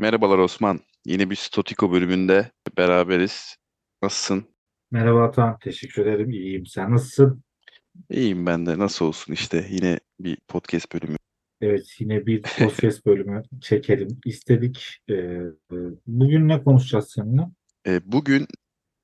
Merhabalar Osman. Yeni bir Stotiko bölümünde beraberiz. Nasılsın? Merhaba Atan, teşekkür ederim. İyiyim. Sen nasılsın? İyiyim ben de. Nasıl olsun işte. Yine bir podcast bölümü. Evet, yine bir podcast bölümü çekelim istedik. Ee, bugün ne konuşacağız seninle? E, bugün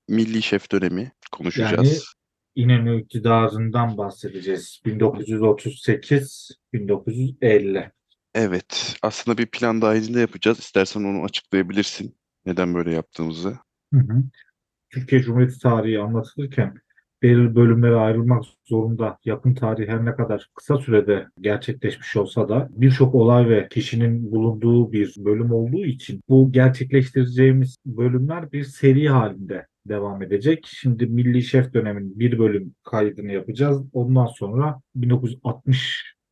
Milli Şef dönemi Yani konuşacağız. İnönü iktidarından bahsedeceğiz. 1938-1950. Evet. Aslında bir plan dahilinde yapacağız. İstersen onu açıklayabilirsin. Neden böyle yaptığımızı. Hı hı. Türkiye Cumhuriyeti tarihi anlatılırken belirli bölümlere ayrılmak zorunda. Yakın tarih her ne kadar kısa sürede gerçekleşmiş olsa da birçok olay ve kişinin bulunduğu bir bölüm olduğu için bu gerçekleştireceğimiz bölümler bir seri halinde devam edecek. Şimdi Milli Şef dönemin bir bölüm kaydını yapacağız. Ondan sonra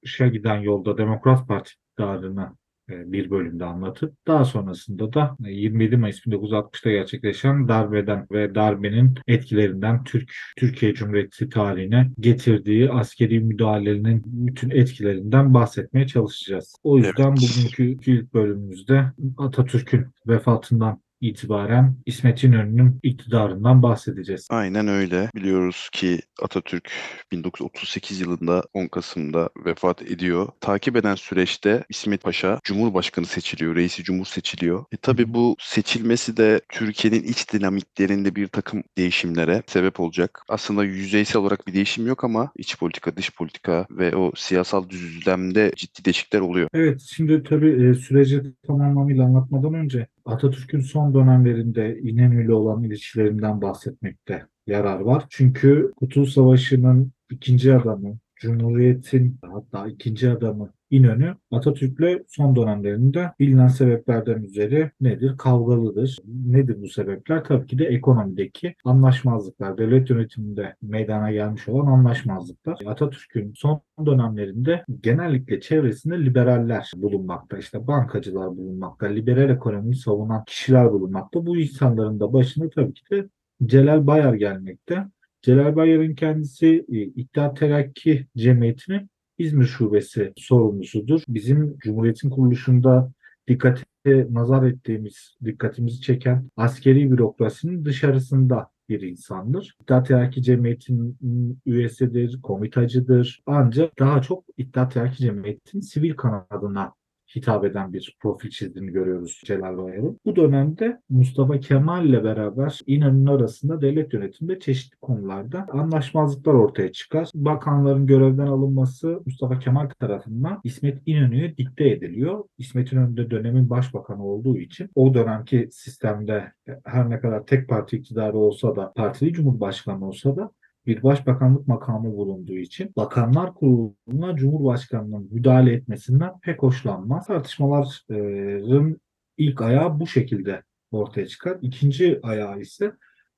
1960'a giden yolda Demokrat Parti iktidarını e, bir bölümde anlatıp daha sonrasında da e, 27 Mayıs 1960'ta gerçekleşen darbeden ve darbenin etkilerinden Türk Türkiye Cumhuriyeti tarihine getirdiği askeri müdahalenin bütün etkilerinden bahsetmeye çalışacağız. O yüzden Evet. bugünkü ilk bölümümüzde Atatürk'ün vefatından itibaren İsmet İnönü'nün iktidarından bahsedeceğiz. Aynen öyle. Biliyoruz ki Atatürk 1938 yılında 10 Kasım'da vefat ediyor. Takip eden süreçte İsmet Paşa Cumhurbaşkanı seçiliyor, reisi cumhur seçiliyor. E tabii bu seçilmesi de Türkiye'nin iç dinamiklerinde bir takım değişimlere sebep olacak. Aslında yüzeysel olarak bir değişim yok ama iç politika, dış politika ve o siyasal düzlemde ciddi değişiklikler oluyor. Evet, şimdi tabii e, süreci tam anlamıyla anlatmadan önce Atatürk'ün son dönemlerinde İnönü ile olan ilişkilerinden bahsetmekte yarar var. Çünkü Kurtuluş Savaşı'nın ikinci adamı, Cumhuriyet'in hatta ikinci adamı İnönü Atatürk'le son dönemlerinde bilinen sebeplerden üzeri nedir? Kavgalıdır. Nedir bu sebepler? Tabii ki de ekonomideki anlaşmazlıklar, devlet yönetiminde meydana gelmiş olan anlaşmazlıklar. Atatürk'ün son dönemlerinde genellikle çevresinde liberaller bulunmakta. İşte bankacılar bulunmakta, liberal ekonomiyi savunan kişiler bulunmakta. Bu insanların da başında tabii ki de Celal Bayar gelmekte. Celal Bayar'ın kendisi e, İttihat Terakki Cemiyeti'nin İzmir Şubesi sorumlusudur. Bizim Cumhuriyet'in kuruluşunda dikkate nazar ettiğimiz, dikkatimizi çeken askeri bürokrasinin dışarısında bir insandır. İttihat Terakki Cemiyeti'nin üyesidir, komitacıdır. Ancak daha çok İttihat Terakki Cemiyeti'nin sivil kanadına hitap eden bir profil çizdiğini görüyoruz Celal Bayar'ın. Bu dönemde Mustafa Kemal ile beraber İnönü'nün arasında devlet yönetiminde çeşitli konularda anlaşmazlıklar ortaya çıkar. Bakanların görevden alınması Mustafa Kemal tarafından İsmet İnönü'ye dikte ediliyor. İsmet İnönü de dönemin başbakanı olduğu için o dönemki sistemde her ne kadar tek parti iktidarı olsa da partili cumhurbaşkanı olsa da bir başbakanlık makamı bulunduğu için Bakanlar Kurulu'na Cumhurbaşkanı'nın müdahale etmesinden pek hoşlanmaz. Tartışmaların ilk ayağı bu şekilde ortaya çıkar. İkinci ayağı ise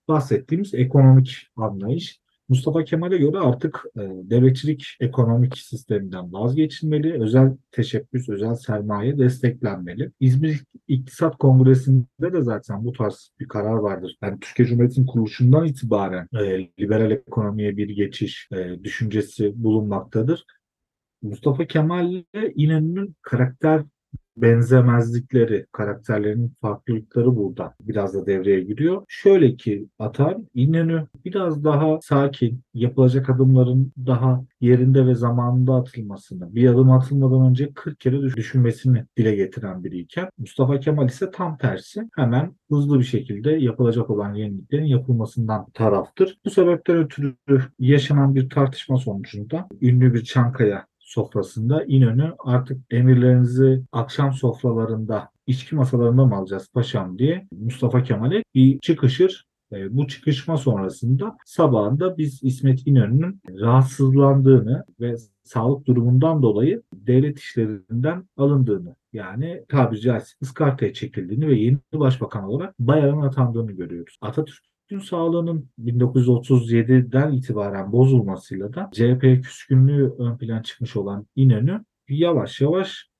bahsettiğimiz ekonomik anlayış. Mustafa Kemal'e göre artık e, devletçilik ekonomik sisteminden vazgeçilmeli, özel teşebbüs, özel sermaye desteklenmeli. İzmir İktisat Kongresi'nde de zaten bu tarz bir karar vardır. Yani Türkiye Cumhuriyeti'nin kuruluşundan itibaren e, liberal ekonomiye bir geçiş e, düşüncesi bulunmaktadır. Mustafa Kemal ile İnönü'nün karakter benzemezlikleri, karakterlerinin farklılıkları burada biraz da devreye giriyor. Şöyle ki Atan, İnönü biraz daha sakin, yapılacak adımların daha yerinde ve zamanında atılmasını, bir adım atılmadan önce 40 kere düş- düşünmesini dile getiren biriyken Mustafa Kemal ise tam tersi hemen hızlı bir şekilde yapılacak olan yeniliklerin yapılmasından taraftır. Bu sebepten ötürü yaşanan bir tartışma sonucunda ünlü bir Çankaya sofrasında İnönü artık emirlerinizi akşam sofralarında içki masalarında mı alacağız paşam diye Mustafa Kemal'e bir çıkışır. E, Bu çıkışma sonrasında sabahında biz İsmet İnönü'nün rahatsızlandığını ve sağlık durumundan dolayı devlet işlerinden alındığını yani tabiri caizse ıskartaya çekildiğini ve yeni başbakan olarak Bayar'ın atandığını görüyoruz. Atatürk Türk'ün sağlığının 1937'den itibaren bozulmasıyla da CHP küskünlüğü ön plan çıkmış olan İnönü yavaş yavaş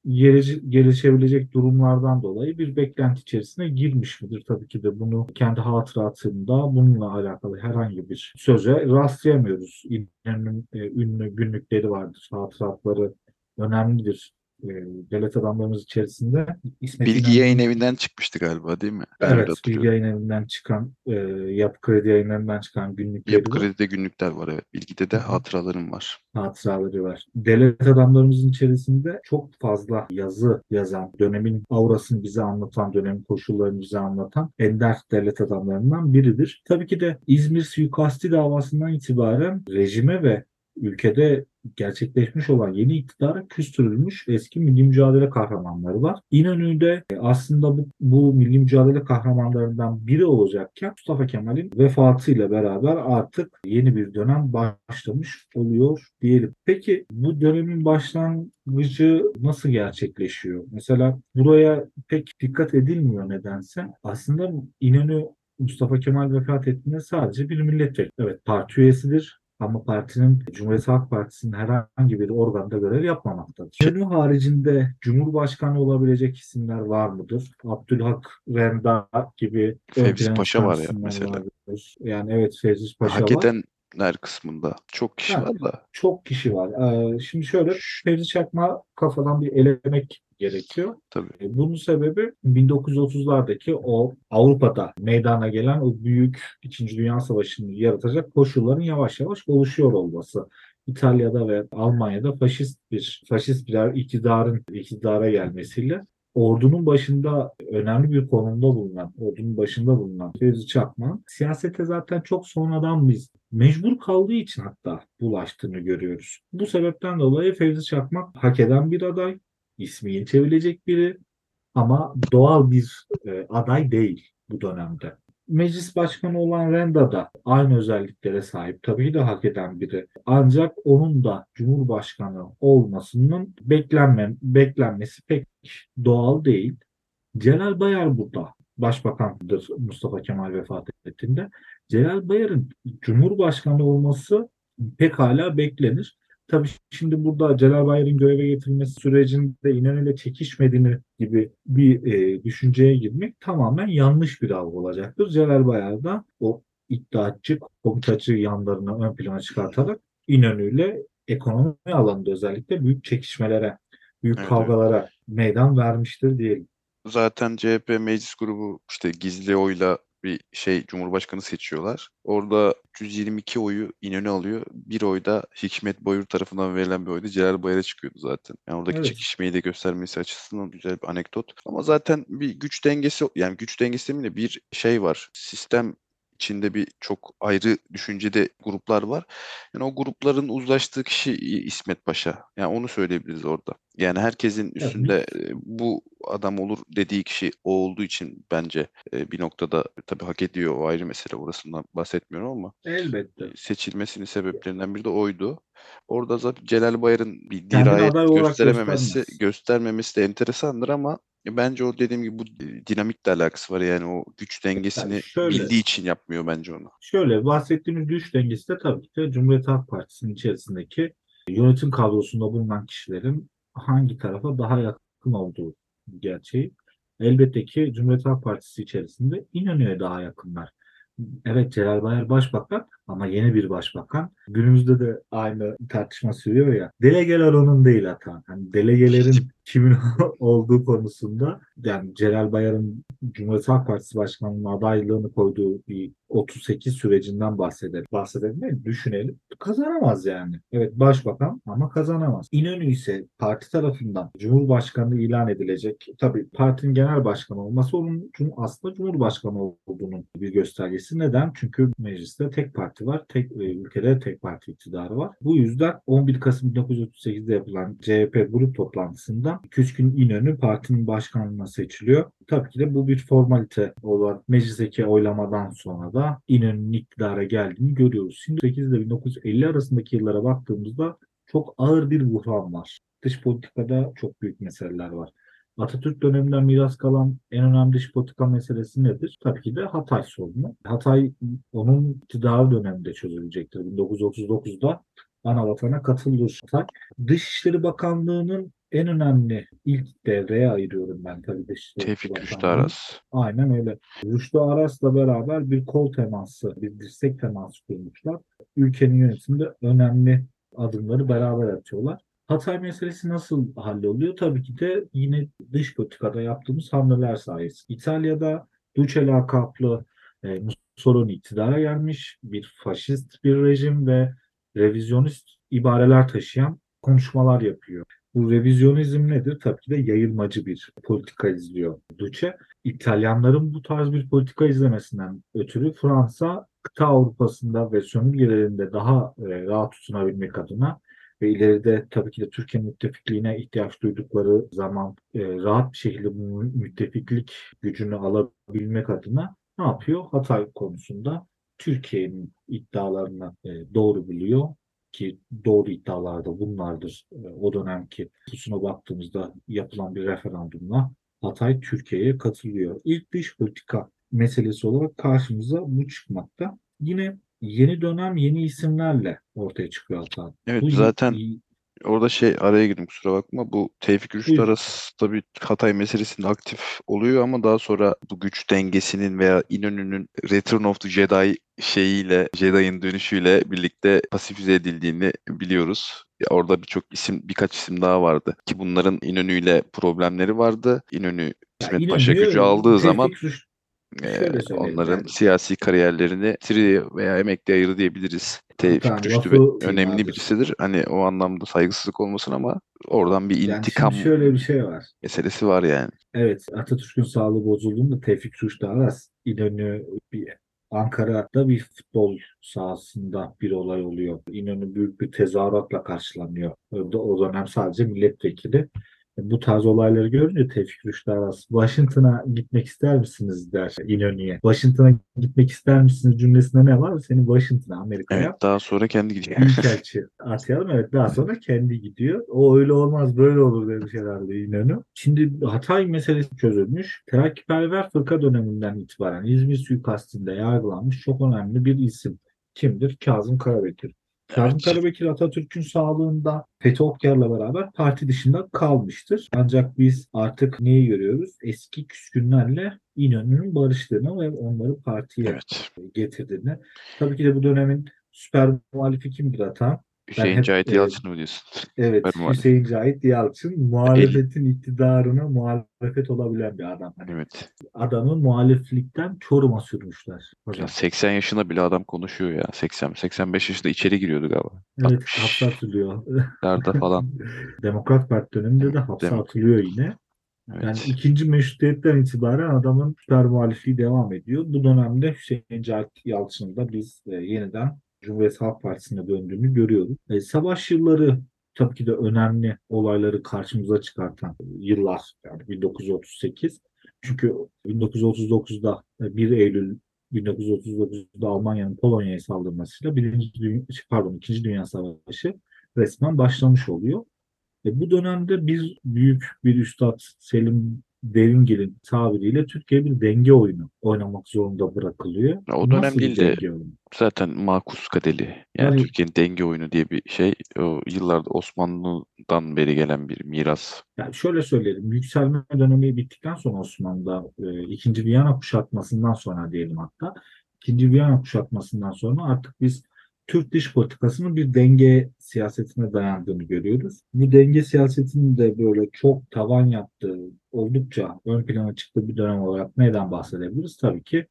gelişebilecek durumlardan dolayı bir beklenti içerisine girmiş midir? Tabii ki de bunu kendi hatıratında bununla alakalı herhangi bir söze rastlayamıyoruz. İnönü'nün e, ünlü günlükleri vardır, hatıratları önemlidir e, devlet adamlarımız içerisinde İsmet Bilgi İnönü- yayın evinden çıkmıştı galiba değil mi? Ben Evet, Bilgi. Yayın Evi'nden çıkan, e, Yapı Kredi Yayınları'ndan çıkan günlükleri Yapı Kredi'de günlükler var evet. Bilgide de hatıralarım var. hatıraları var. Devlet adamlarımızın içerisinde çok fazla yazı yazan, dönemin aurasını bize anlatan, dönemin koşullarını bize anlatan ender devlet adamlarından biridir. Tabii ki de İzmir suikasti davasından itibaren rejime ve ülkede gerçekleşmiş olan yeni iktidara küstürülmüş eski milli mücadele kahramanları var. İnönü'de e, aslında bu, bu milli mücadele kahramanlarından biri olacakken Mustafa Kemal'in vefatıyla beraber artık yeni bir dönem başlamış oluyor diyelim. Peki bu dönemin başlangıcı nasıl gerçekleşiyor? Mesela buraya pek dikkat edilmiyor nedense. Aslında İnönü Mustafa Kemal vefat ettiğinde sadece bir milletvekili. Evet parti üyesidir ama partinin Cumhuriyet Halk Partisi'nin herhangi bir organda görev yapmamaktadır. İnönü haricinde Cumhurbaşkanı olabilecek isimler var mıdır? Abdülhak Renda gibi Fevzi Paşa var ya mesela. vardır. Yani evet Fevzi Paşa Hak var. edenler kısmında çok kişi Ha. var da. Çok kişi var. Ee, şimdi şöyle Fevzi Çakma kafadan bir elemek gerekiyor. Tabii. E, Bunun sebebi 1930'lardaki o Avrupa'da meydana gelen o büyük İkinci Dünya Savaşı'nı yaratacak koşulların yavaş yavaş oluşuyor olması. İtalya'da ve Almanya'da faşist bir faşist birer iktidarın iktidara gelmesiyle ordunun başında önemli bir konumda bulunan, ordunun başında bulunan Fevzi Çakma siyasete zaten çok sonradan biz mecbur kaldığı için hatta bulaştığını görüyoruz. Bu sebepten dolayı Fevzi Çakmak hak eden bir aday, ismi geçebilecek biri ama doğal bir e, aday değil bu dönemde. Meclis başkanı olan Renda da aynı özelliklere sahip. Tabii de hak eden biri. Ancak onun da Cumhurbaşkanı olmasının beklenme, beklenmesi pek doğal değil. Celal Bayar burada başbakandır Mustafa Kemal vefat ettiğinde. Celal Bayar'ın Cumhurbaşkanı olması pekala beklenir. Tabii şimdi burada Celal Bayar'ın göreve getirilmesi sürecinde İnönü'yle çekişmediğini gibi bir e, düşünceye girmek tamamen yanlış bir algı olacaktır. Celal Bayar da o iddiatçı, komutacı yanlarını ön plana çıkartarak İnönü'yle ekonomi alanında özellikle büyük çekişmelere, büyük Evet, kavgalara meydan vermiştir diyelim. Zaten CHP meclis grubu işte gizli oyla bir şey Cumhurbaşkanı seçiyorlar. Orada 122 oyu İnönü alıyor. Bir oy da Hikmet Boyur tarafından verilen bir oy da Celal Bayar'a çıkıyordu zaten. Yani oradaki Evet. çekişmeyi de göstermesi açısından güzel bir anekdot. Ama zaten bir güç dengesi yani güç dengesi demeyeyim de bir şey var. Sistem içinde bir çok ayrı düşüncede gruplar var. Yani o grupların uzlaştığı kişi İsmet Paşa. Yani onu söyleyebiliriz orada. Yani herkesin üstünde e, bu adam olur dediği kişi o olduğu için bence e, bir noktada tabii hak ediyor o ayrı mesele orasından bahsetmiyorum ama Elbette. seçilmesinin sebeplerinden biri de oydu. Orada zaten Celal Bayar'ın bir dirayet olarak gösterememesi göstermemesi de enteresandır ama bence o dediğim gibi bu dinamikle alakası var yani o güç dengesini şöyle- bildiği için yapmıyor bence onu. Şöyle bahsettiğimiz güç dengesi de tabii ki de Cumhuriyet Halk Partisi'nin içerisindeki yönetim kadrosunda bulunan kişilerin hangi tarafa daha yakın olduğu gerçeği. Elbette ki Cumhuriyet Halk Partisi içerisinde İnönü'ye daha yakınlar. Evet Celal Bayar başbakan ama yeni bir başbakan. Günümüzde de aynı tartışma sürüyor ya. Delegeler onun değil hata. Hani delegelerin kimin olduğu konusunda yani Celal Bayar'ın Cumhuriyet Halk Partisi Başkanlığı'nın adaylığını koyduğu bir 38 sürecinden bahsedelim. Bahsedelim değil, düşünelim. Kazanamaz yani. Evet başbakan ama kazanamaz. İnönü ise parti tarafından Cumhurbaşkanı ilan edilecek. Tabii partinin genel başkanı olması onun aslında Cumhurbaşkanı olduğunun bir göstergesi. Neden? Çünkü mecliste tek parti var. Tek e, ülkede tek parti iktidarı var. Bu yüzden 11 Kasım 1938'de yapılan CHP grup toplantısında Küçükün İnönü partinin başkanlığına seçiliyor. Tabii ki de bu bir formalite olarak meclisteki oylamadan sonra da İnönü'nün iktidara geldiğini görüyoruz. Şimdi 8 ile 1950 arasındaki yıllara baktığımızda çok ağır bir buhran var. Dış politikada çok büyük meseleler var. Atatürk döneminden miras kalan en önemli dış politika meselesi nedir? Tabii ki de Hatay sorunu. Hatay onun iktidarı döneminde çözülecektir. 1939'da ana vatana katılır Hatay. Dışişleri Bakanlığı'nın en önemli ilk devreye ayırıyorum ben tabii Dışişleri Tevfik Rüştü. Aras. Aynen öyle. Rüştü Aras'la beraber bir kol teması, bir dirsek teması kurmuşlar. Ülkenin yönetiminde önemli adımları beraber atıyorlar. Hatay meselesi nasıl halloluyor? Tabii ki de yine dış politikada yaptığımız hamleler sayesinde. İtalya'da Duce lakaplı e, Mussolini iktidara gelmiş bir faşist bir rejim ve revizyonist ibareler taşıyan konuşmalar yapıyor. Bu revizyonizm nedir? Tabii ki de yayılmacı bir politika izliyor Duce. İtalyanların bu tarz bir politika izlemesinden ötürü Fransa kıta Avrupa'sında ve sömürgelerinde daha e, rahat tutunabilmek adına ve ileride tabii ki de Türkiye müttefikliğine ihtiyaç duydukları zaman e, rahat bir şekilde bu müttefiklik gücünü alabilmek adına ne yapıyor? Hatay konusunda Türkiye'nin iddialarını e, doğru biliyor ki doğru iddialar da bunlardır. E, o dönemki hususuna baktığımızda yapılan bir referandumla Hatay Türkiye'ye katılıyor. İlk dış politika meselesi olarak karşımıza bu çıkmakta. Yine yeni dönem yeni isimlerle ortaya çıkıyor Hatay. Evet Bu zaten orada şey araya girdim kusura bakma. Bu Tevfik Rüştü Buyurun. arası tabii Hatay meselesinde aktif oluyor ama daha sonra bu güç dengesinin veya İnönü'nün Return of the Jedi şeyiyle, Jedi'ın dönüşüyle birlikte pasifize edildiğini biliyoruz. Orada birçok isim, birkaç isim daha vardı ki bunların İnönü'yle problemleri vardı. İnönü İsmet Paşa İnönü'yü gücü aldığı Tevfik zaman Rüştü- Şöyle söyleyeyim onların yani. siyasi kariyerlerini tri veya emekli ayırı diyebiliriz. Tevfik Hatta Rüştü ve- önemli vardır. birisidir. Hani o anlamda saygısızlık olmasın ama oradan bir Yani intikam şimdi şöyle bir şey var. meselesi var yani. Evet, Atatürk'ün sağlığı bozulduğunda Tevfik Rüştü Aras İnönü bir Ankara'da bir futbol sahasında bir olay oluyor. İnönü büyük bir tezahüratla karşılanıyor. O o dönem sadece milletvekili. Bu tarz olayları görünce Tevfik Rüştü Aras Washington'a gitmek ister misiniz der İnönü'ye. Washington'a gitmek ister misiniz cümlesinde ne var? Seni Washington'a Amerika'ya Evet daha sonra kendi gidiyor. Büyükelçi atayalım. Evet daha sonra kendi gidiyor. O öyle olmaz böyle olur demiş herhalde İnönü. Şimdi Hatay meselesi çözülmüş. Terakkiperver fırka döneminden itibaren İzmir suikastinde yargılanmış çok önemli bir isim. Kimdir? Kazım Karabekir. Evet. Karabekir Atatürk'ün sağlığında Fethi Okyar'la beraber parti dışında kalmıştır. Ancak biz artık neyi görüyoruz? Eski küskünlerle İnönü'nün barıştığını ve onları partiye Evet. getirdiğini. Tabii ki de bu dönemin süper muhalifi kimdir Atan? Hüseyin hep, Cahit e, Yalçın mı diyorsun? Evet. Hüseyin Cahit Yalçın muhalefetin iktidarına muhalefet olabilen bir adam. Hani Evet. adamı muhaliflikten Çorum'a sürmüşler Ya hocam. 80 yaşında bile adam konuşuyor ya. 80 85 yaşında içeri giriyordu galiba. Evet, 60 hapse atılıyor. Larda falan. Demokrat Parti döneminde de hapse Dem- atılıyor yine. Yani Evet. ikinci meşrutiyetten itibaren adamın süper muhalifliği devam ediyor. Bu dönemde Hüseyin Cahit Yalçın'ın da biz e, yeniden Cumhuriyet Halk Partisi'ne döndüğünü görüyoruz. E, savaş yılları tabii ki de önemli olayları karşımıza çıkartan yıllar yani 1938. Çünkü 1939'da e, 1 Eylül 1939'da Almanya'nın Polonya'ya saldırmasıyla birinci pardon İkinci Dünya Savaşı resmen başlamış oluyor. E, bu dönemde bir büyük bir üstad Selim Deringil'in tabiriyle Türkiye bir denge oyunu oynamak zorunda bırakılıyor. Ya o dönem değil de zaten makus kadeli. Yani Yani- Türkiye'nin denge oyunu diye bir şey. O yıllarda Osmanlı'dan beri gelen bir miras. Yani şöyle söyleyelim, yükselme dönemi bittikten sonra Osmanlı'da e, ikinci Viyana kuşatmasından sonra diyelim hatta ikinci Viyana kuşatmasından sonra artık biz Türk dış politikasının bir denge siyasetine dayandığını görüyoruz. Bu denge siyasetinin de böyle çok tavan yaptığı, oldukça ön plana çıktığı bir dönem olarak neden bahsedebiliriz? Tabii ki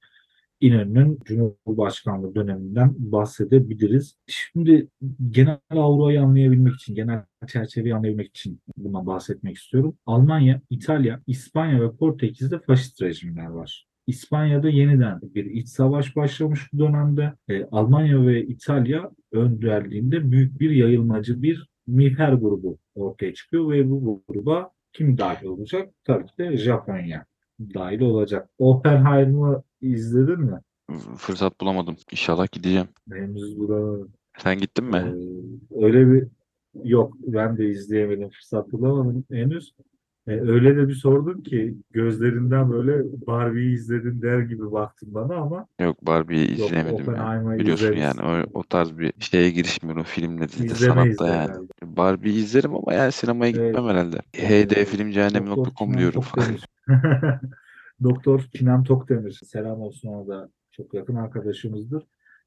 İnönü'nün Cumhurbaşkanlığı döneminden bahsedebiliriz. Şimdi genel aurayı anlayabilmek için, genel çerçeveyi anlayabilmek için bundan bahsetmek istiyorum. Almanya, İtalya, İspanya ve Portekiz'de faşist rejimler var. İspanya'da yeniden bir iç savaş başlamış bu dönemde. E, Almanya ve İtalya önderliğinde büyük bir yayılmacı bir miğfer grubu ortaya çıkıyor ve bu gruba kim dahil olacak? Tabii ki de Japonya dahil olacak. Oppenheimer'ı izledin mi? Fırsat bulamadım. İnşallah gideceğim. Henüz burada Sen gittin mi? Ee, öyle bir yok ben de izleyemedim fırsat bulamadım henüz. Ee, öyle de bir sordum ki gözlerinden böyle Barbie'yi izledin der gibi baktın bana ama Yok Barbie'yi yok izleyemedim ya. Oppenheimer'ı Biliyorsun izleriz. yani o, o tarz bir şeye girişmiyorum filmle dizide İzlemeyiz sanatta de yani. herhalde. Barbie'yi izlerim ama yani sinemaya Evet. gitmem herhalde. Doktor heydfilmcehennem.com Sinan diyorum. Tokdemir. Doktor Sinan Tokdemir. Selam olsun ona da çok yakın arkadaşımızdır.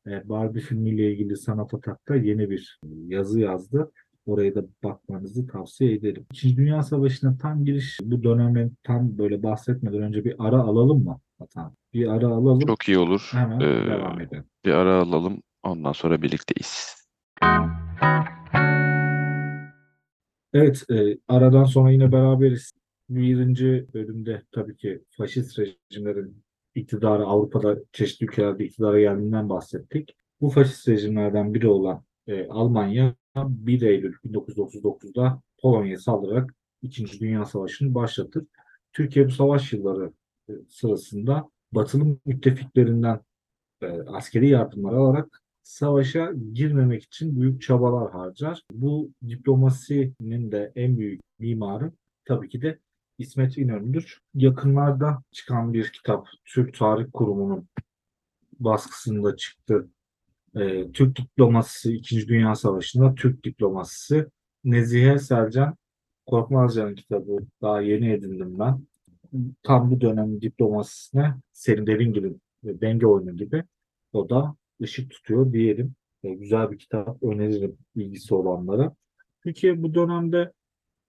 Ee, Barbie filmiyle ilgili Sanat Atak'ta yeni bir yazı yazdı. Oraya da bakmanızı tavsiye ederim. İkinci Dünya Savaşı'na tam giriş bu döneme tam böyle bahsetmeden önce bir ara alalım mı? Atan? Bir ara alalım. Çok iyi olur. Hemen Ee, devam edelim. bir ara alalım. Ondan sonra birlikteyiz. Evet, e, aradan sonra yine beraberiz. Birinci bölümde tabii ki faşist rejimlerin iktidarı Avrupa'da çeşitli ülkelerde iktidara geldiğinden bahsettik. Bu faşist rejimlerden biri olan e, Almanya 1 Eylül 1939'da Polonya'ya saldırarak İkinci Dünya Savaşı'nı başlatır. Türkiye bu savaş yılları e, sırasında batılı müttefiklerinden e, askeri yardımlar alarak savaşa girmemek için büyük çabalar harcar. Bu diplomasinin de en büyük mimarı tabii ki de İsmet İnönü'dür. Yakınlarda çıkan bir kitap Türk Tarih Kurumu'nun baskısında çıktı. Ee, Türk diplomasisi 2. Dünya Savaşı'nda Türk diplomasisi Nezihe Selcan Korkmazcan'ın kitabı daha yeni edindim ben. Tam bu dönemin diplomasisine Selim Deringil'in ve Denge Oyunu gibi o da ışık tutuyor diyelim. E, güzel bir kitap öneririm ilgisi olanlara. Türkiye bu dönemde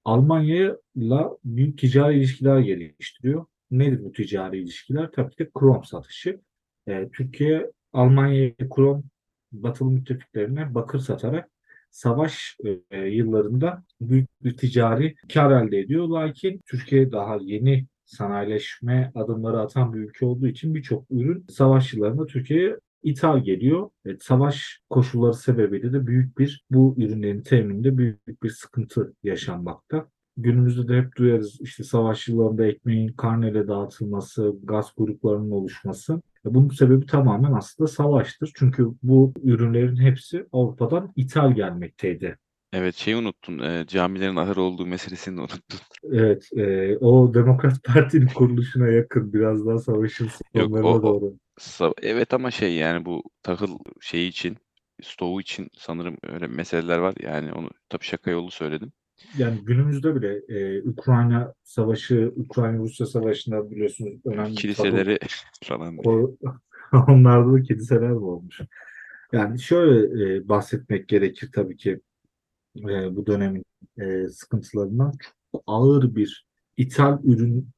Almanya'yla büyük ticari ilişkiler geliştiriyor. Nedir bu ticari ilişkiler? Tabii ki krom satışı. E, Türkiye Almanya'ya krom batılı müttefiklerine bakır satarak savaş e, yıllarında büyük bir ticari kar elde ediyor. Lakin Türkiye daha yeni sanayileşme adımları atan bir ülke olduğu için birçok ürün savaş yıllarında Türkiye'ye ithal geliyor. Evet, savaş koşulları sebebiyle de büyük bir bu ürünlerin temininde büyük bir sıkıntı yaşanmakta. Günümüzde de hep duyarız işte savaş yıllarında ekmeğin karneyle dağıtılması, gaz gruplarının oluşması. Bunun sebebi tamamen aslında savaştır. Çünkü bu ürünlerin hepsi Avrupa'dan ithal gelmekteydi. Evet şeyi unuttun. e, camilerin ahır olduğu meselesini unuttun. Evet, e, o Demokrat Parti'nin kuruluşuna yakın biraz daha savaşın sonlarına o- doğru. Evet ama şey yani bu tahıl şeyi için stoğu için sanırım öyle meseleler var. Yani onu tabii şaka yolu söyledim. Yani günümüzde bile e, Ukrayna Savaşı, Ukrayna-Rusya Savaşı'nda biliyorsunuz önemli Kiliseleri falan. tahıl- ko- onlarda da kiliseler olmuş? Yani şöyle e, bahsetmek gerekir tabii ki e, bu dönemin e, sıkıntılarından çok ağır bir ithal ürün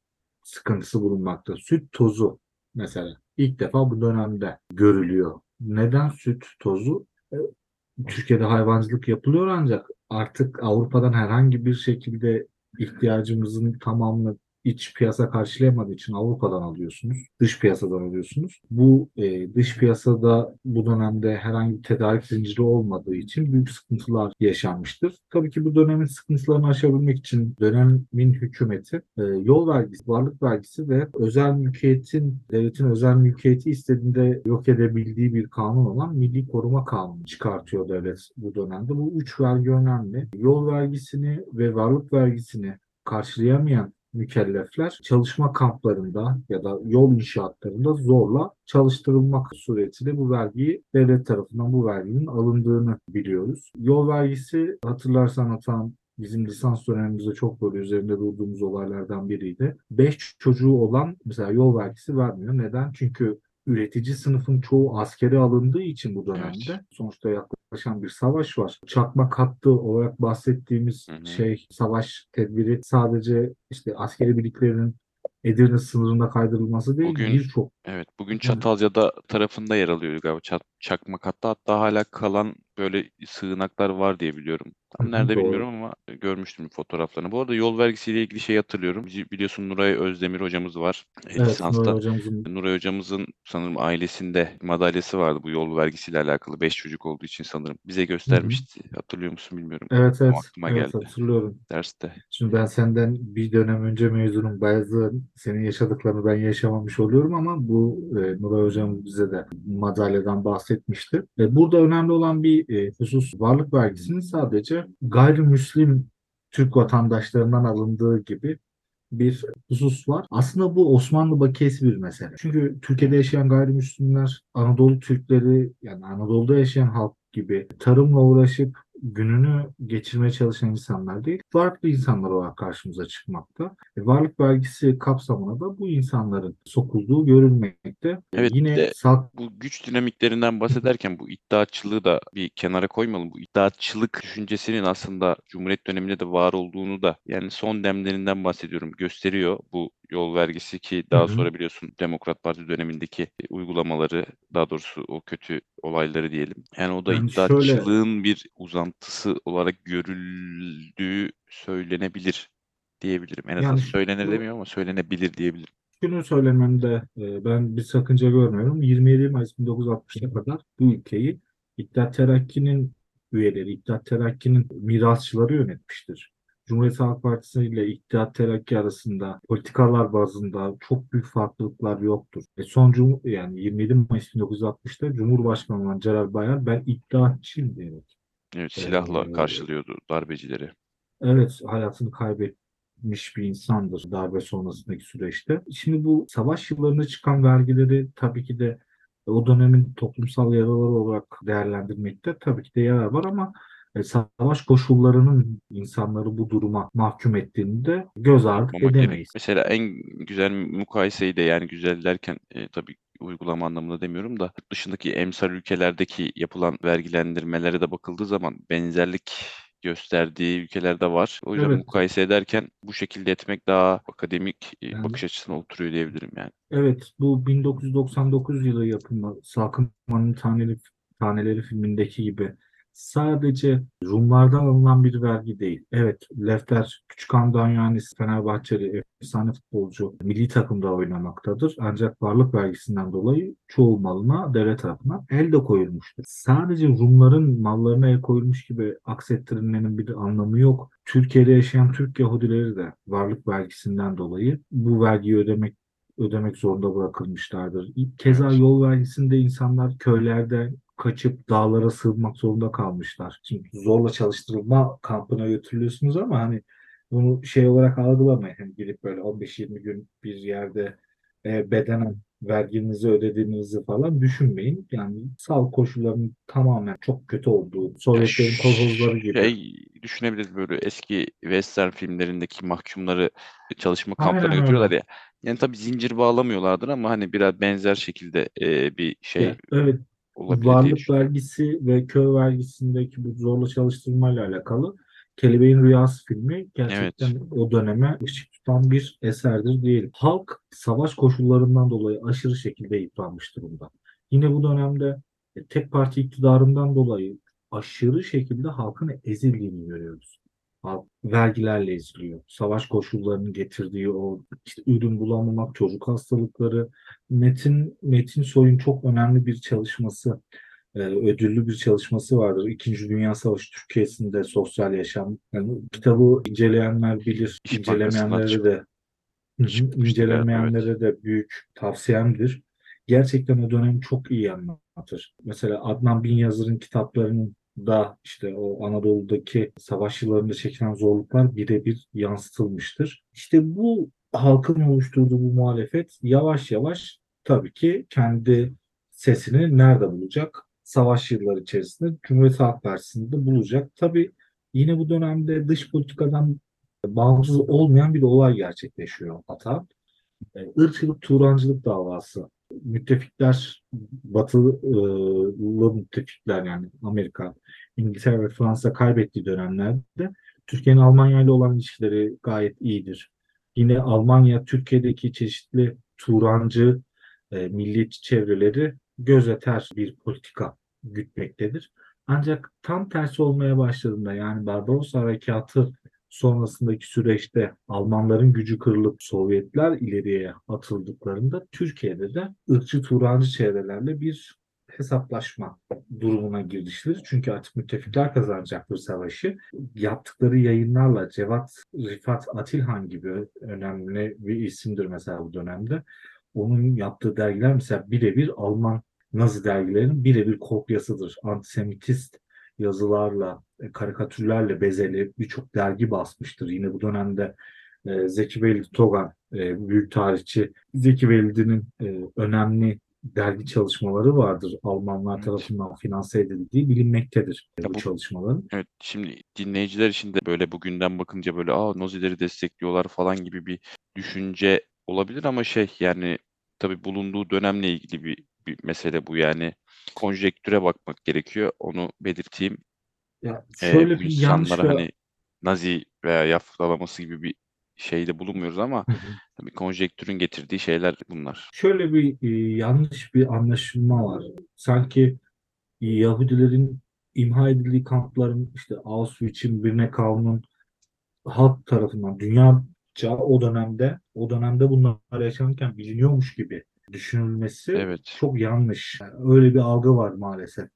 sıkıntısı bulunmakta. Süt tozu mesela ilk defa bu dönemde görülüyor. Neden süt tozu? E, Türkiye'de hayvancılık yapılıyor ancak artık Avrupa'dan herhangi bir şekilde ihtiyacımızın tamamını iç piyasa karşılayamadığı için Avrupa'dan alıyorsunuz. Dış piyasadan alıyorsunuz. Bu e, dış piyasada bu dönemde herhangi bir tedarik zinciri olmadığı için büyük sıkıntılar yaşanmıştır. Tabii ki bu dönemin sıkıntılarını aşabilmek için dönemin hükümeti e, yol vergisi, varlık vergisi ve özel mülkiyetin, devletin özel mülkiyeti istediğinde yok edebildiği bir kanun olan Milli Koruma Kanunu çıkartıyor devlet bu dönemde. Bu üç vergi önemli. Yol vergisini ve varlık vergisini karşılayamayan mükellefler çalışma kamplarında ya da yol inşaatlarında zorla çalıştırılmak suretiyle bu vergiyi devlet tarafından bu verginin alındığını biliyoruz. Yol vergisi hatırlarsan Atan bizim lisans dönemimizde çok böyle üzerinde durduğumuz olaylardan biriydi. 5 çocuğu olan mesela yol vergisi vermiyor. Neden? Çünkü üretici sınıfın çoğu askeri alındığı için bu dönemde Evet. sonuçta yaklaşan bir savaş var. Çakmak hattı olarak bahsettiğimiz Hı hı. şey savaş tedbiri sadece işte askeri birliklerin Edirne sınırında kaydırılması değil birçok Evet bugün Çatalca'da tarafında yer alıyor galiba Çat, Çakmak hatta hatta hala kalan böyle sığınaklar var diye biliyorum. Tam nerede doğru. bilmiyorum ama görmüştüm fotoğraflarını. Bu arada yol vergisiyle ilgili şey hatırlıyorum. Bili- Biliyorsun Nuray Özdemir hocamız var. E, evet lisansta. Nuray hocamızın Nuray hocamızın sanırım ailesinde madalyası vardı bu yol vergisiyle alakalı. Beş çocuk olduğu için sanırım. Bize göstermişti. Hatırlıyor musun bilmiyorum. evet O evet aklıma evet geldi hatırlıyorum. derste. Şimdi ben senden bir dönem önce mezunum. Bazı senin yaşadıklarını ben yaşamamış oluyorum ama bu e, Nuray Hocam bize de madalyadan bahsetmişti. E, burada önemli olan bir e, husus varlık vergisinin sadece gayrimüslim Türk vatandaşlarından alındığı gibi bir husus var. Aslında bu Osmanlı bakiyesi bir mesele. Çünkü Türkiye'de yaşayan gayrimüslimler Anadolu Türkleri yani Anadolu'da yaşayan halk gibi tarımla uğraşıp gününü geçirmeye çalışan insanlar değil, farklı insanlar olarak karşımıza çıkmakta. E, varlık vergisi kapsamına da bu insanların sokulduğu görülmekte. Evet, Yine de sağ bu güç dinamiklerinden bahsederken bu iddiaçılığı da bir kenara koymalım. Bu iddiaçılık düşüncesinin aslında Cumhuriyet döneminde de var olduğunu da yani son demlerinden bahsediyorum gösteriyor bu yol vergisi ki daha hı. sonra biliyorsun Demokrat Parti dönemindeki uygulamaları daha doğrusu o kötü olayları diyelim. Yani o da Yani şöyle iddiaçılığın bir uzantısı olarak görüldüğü söylenebilir diyebilirim. En azından yani söylenir demiyorum ama söylenebilir diyebilirim. Şunu söylememde e, ben bir sakınca görmüyorum. 27 Mayıs 1960'a kadar bu ülkeyi İttihat Terakki'nin üyeleri, İttihat Terakki'nin mirasçıları yönetmiştir. Cumhuriyet Halk Partisi ile İttihat Terakki arasında politikalar bazında çok büyük farklılıklar yoktur. E son cum yani 27 Mayıs 1960'ta Cumhurbaşkanı olan Celal Bayar ben iddiatçıyım diyerek Evet, e, silahla karşılıyordu darbecileri. Evet, hayatını kaybetmiş bir insandır darbe sonrasındaki süreçte. Şimdi bu savaş yıllarında çıkan vergileri tabii ki de o dönemin toplumsal yaraları olarak değerlendirmekte tabii ki de yarar var ama e, savaş koşullarının insanları bu duruma mahkum ettiğini de göz ardı gerek. edemeyiz. Mesela en güzel mukayeseyi de yani güzel derken e, tabii uygulama anlamında demiyorum da dışındaki emsal ülkelerdeki yapılan vergilendirmelere de bakıldığı zaman benzerlik gösterdiği ülkelerde var. O yüzden Evet, mukayese ederken bu şekilde etmek daha akademik e, yani bakış açısına oturuyor diyebilirim yani. Evet, bu 1999 yılı yapımı Salkınman'ın Taneleri, Taneleri filmindeki gibi sadece Rumlardan alınan bir vergi değil. Evet, Lefter Küçükhan Danyanis Fenerbahçeli efsane futbolcu milli takımda oynamaktadır. Ancak varlık vergisinden dolayı çoğu malına devlet tarafından el de koyulmuştur. Sadece Rumların mallarına el koyulmuş gibi aksettirilmenin bir anlamı yok. Türkiye'de yaşayan Türk Yahudileri de varlık vergisinden dolayı bu vergiyi ödemek ödemek zorunda bırakılmışlardır. Keza yol vergisinde insanlar köylerde kaçıp dağlara sığınmak zorunda kalmışlar. Şimdi zorla çalıştırılma kampına götürülüyorsunuz ama hani bunu şey olarak algılamayın. Hani gidip böyle 15-20 gün bir yerde e, bedenen verginizi ödediğinizi falan düşünmeyin. Yani sağlık koşullarının tamamen çok kötü olduğu, Sovyetlerin kolhozları gibi. şey düşünebiliriz böyle eski western filmlerindeki mahkumları çalışma kamplarına Aynen götürüyorlar öyle. ya. Yani tabii zincir bağlamıyorlardır ama hani biraz benzer şekilde e, bir şey Ya, evet olabilir varlık vergisi ve köy vergisindeki bu zorla çalıştırmayla alakalı Kelebeğin Rüyası filmi Evet. gerçekten o döneme ışık tutan bir eserdir diyelim. Halk savaş koşullarından dolayı aşırı şekilde yıpranmış durumda. Yine bu dönemde e, tek parti iktidarından dolayı aşırı şekilde halkın ezildiğini görüyoruz. Vergilerle eziliyor. Savaş koşullarının getirdiği o işte ürün bulamamak, çocuk hastalıkları, Metin Metin Soy'un çok önemli bir çalışması, e, ödüllü bir çalışması vardır. İkinci Dünya Savaşı Türkiye'sinde sosyal yaşam. Yani kitabı inceleyenler bilir, İş incelemeyenlere de. Evet. incelemeyenlere de büyük tavsiyemdir. Gerçekten o dönemi çok iyi anlatır. Mesela Adnan Bin Yazır'ın kitaplarının da işte o Anadolu'daki savaş yıllarında çekilen zorluklar birebir yansıtılmıştır. İşte bu halkın oluşturduğu bu muhalefet yavaş yavaş tabii ki kendi sesini nerede bulacak? Savaş yılları içerisinde Cumhuriyet Halk Partisi'nde bulacak. Tabii yine bu dönemde dış politikadan bağımsız olmayan bir olay gerçekleşiyor Ata. E, ırkçılık, Turancılık davası. Müttefikler, batılı müttefikler yani Amerika, İngiltere ve Fransa kaybettiği dönemlerde Türkiye'nin Almanya ile olan ilişkileri gayet iyidir. Yine Almanya, Türkiye'deki çeşitli Turancı, e, milliyetçi çevreleri gözeter bir politika gütmektedir. Ancak tam tersi olmaya başladığında yani Barbaros Harekatı sonrasındaki süreçte Almanların gücü kırılıp Sovyetler ileriye atıldıklarında Türkiye'de de ırkçı Turancı çevrelerle bir hesaplaşma durumuna girişilir. Çünkü artık müttefikler kazanacaktır savaşı. Yaptıkları yayınlarla Cevat Rifat Atilhan gibi önemli bir isimdir mesela bu dönemde. Onun yaptığı dergiler mesela birebir Alman Nazi dergilerinin birebir kopyasıdır. Antisemitist yazılarla, e, karikatürlerle bezeli birçok dergi basmıştır. Yine bu dönemde e, Zeki Velid Togan, e, büyük tarihçi, Zeki Velid'in e, önemli dergi çalışmaları vardır. Almanlar Evet. tarafından finanse edildiği bilinmektedir bu bu- çalışmaların. Evet, şimdi dinleyiciler için de böyle bugünden bakınca böyle aa Nazileri destekliyorlar falan gibi bir düşünce olabilir ama şey yani tabii bulunduğu dönemle ilgili bir, bir mesele bu yani konjektüre bakmak gerekiyor onu belirteyim. Ya Ee, şöyle bu bir yanlış insanlara hani Nazi veya yaftalaması gibi bir şeyde bulunmuyoruz ama Hı hı. tabii konjektürün getirdiği şeyler bunlar. Şöyle bir e, yanlış bir anlaşılma var. Sanki Yahudilerin imha edildiği kampların işte Auschwitz'in, Birkenau'nun halk tarafından dünyaca o dönemde o dönemde bunlar yaşanırken biliniyormuş gibi düşünülmesi Evet. çok yanlış. Yani öyle bir algı var maalesef.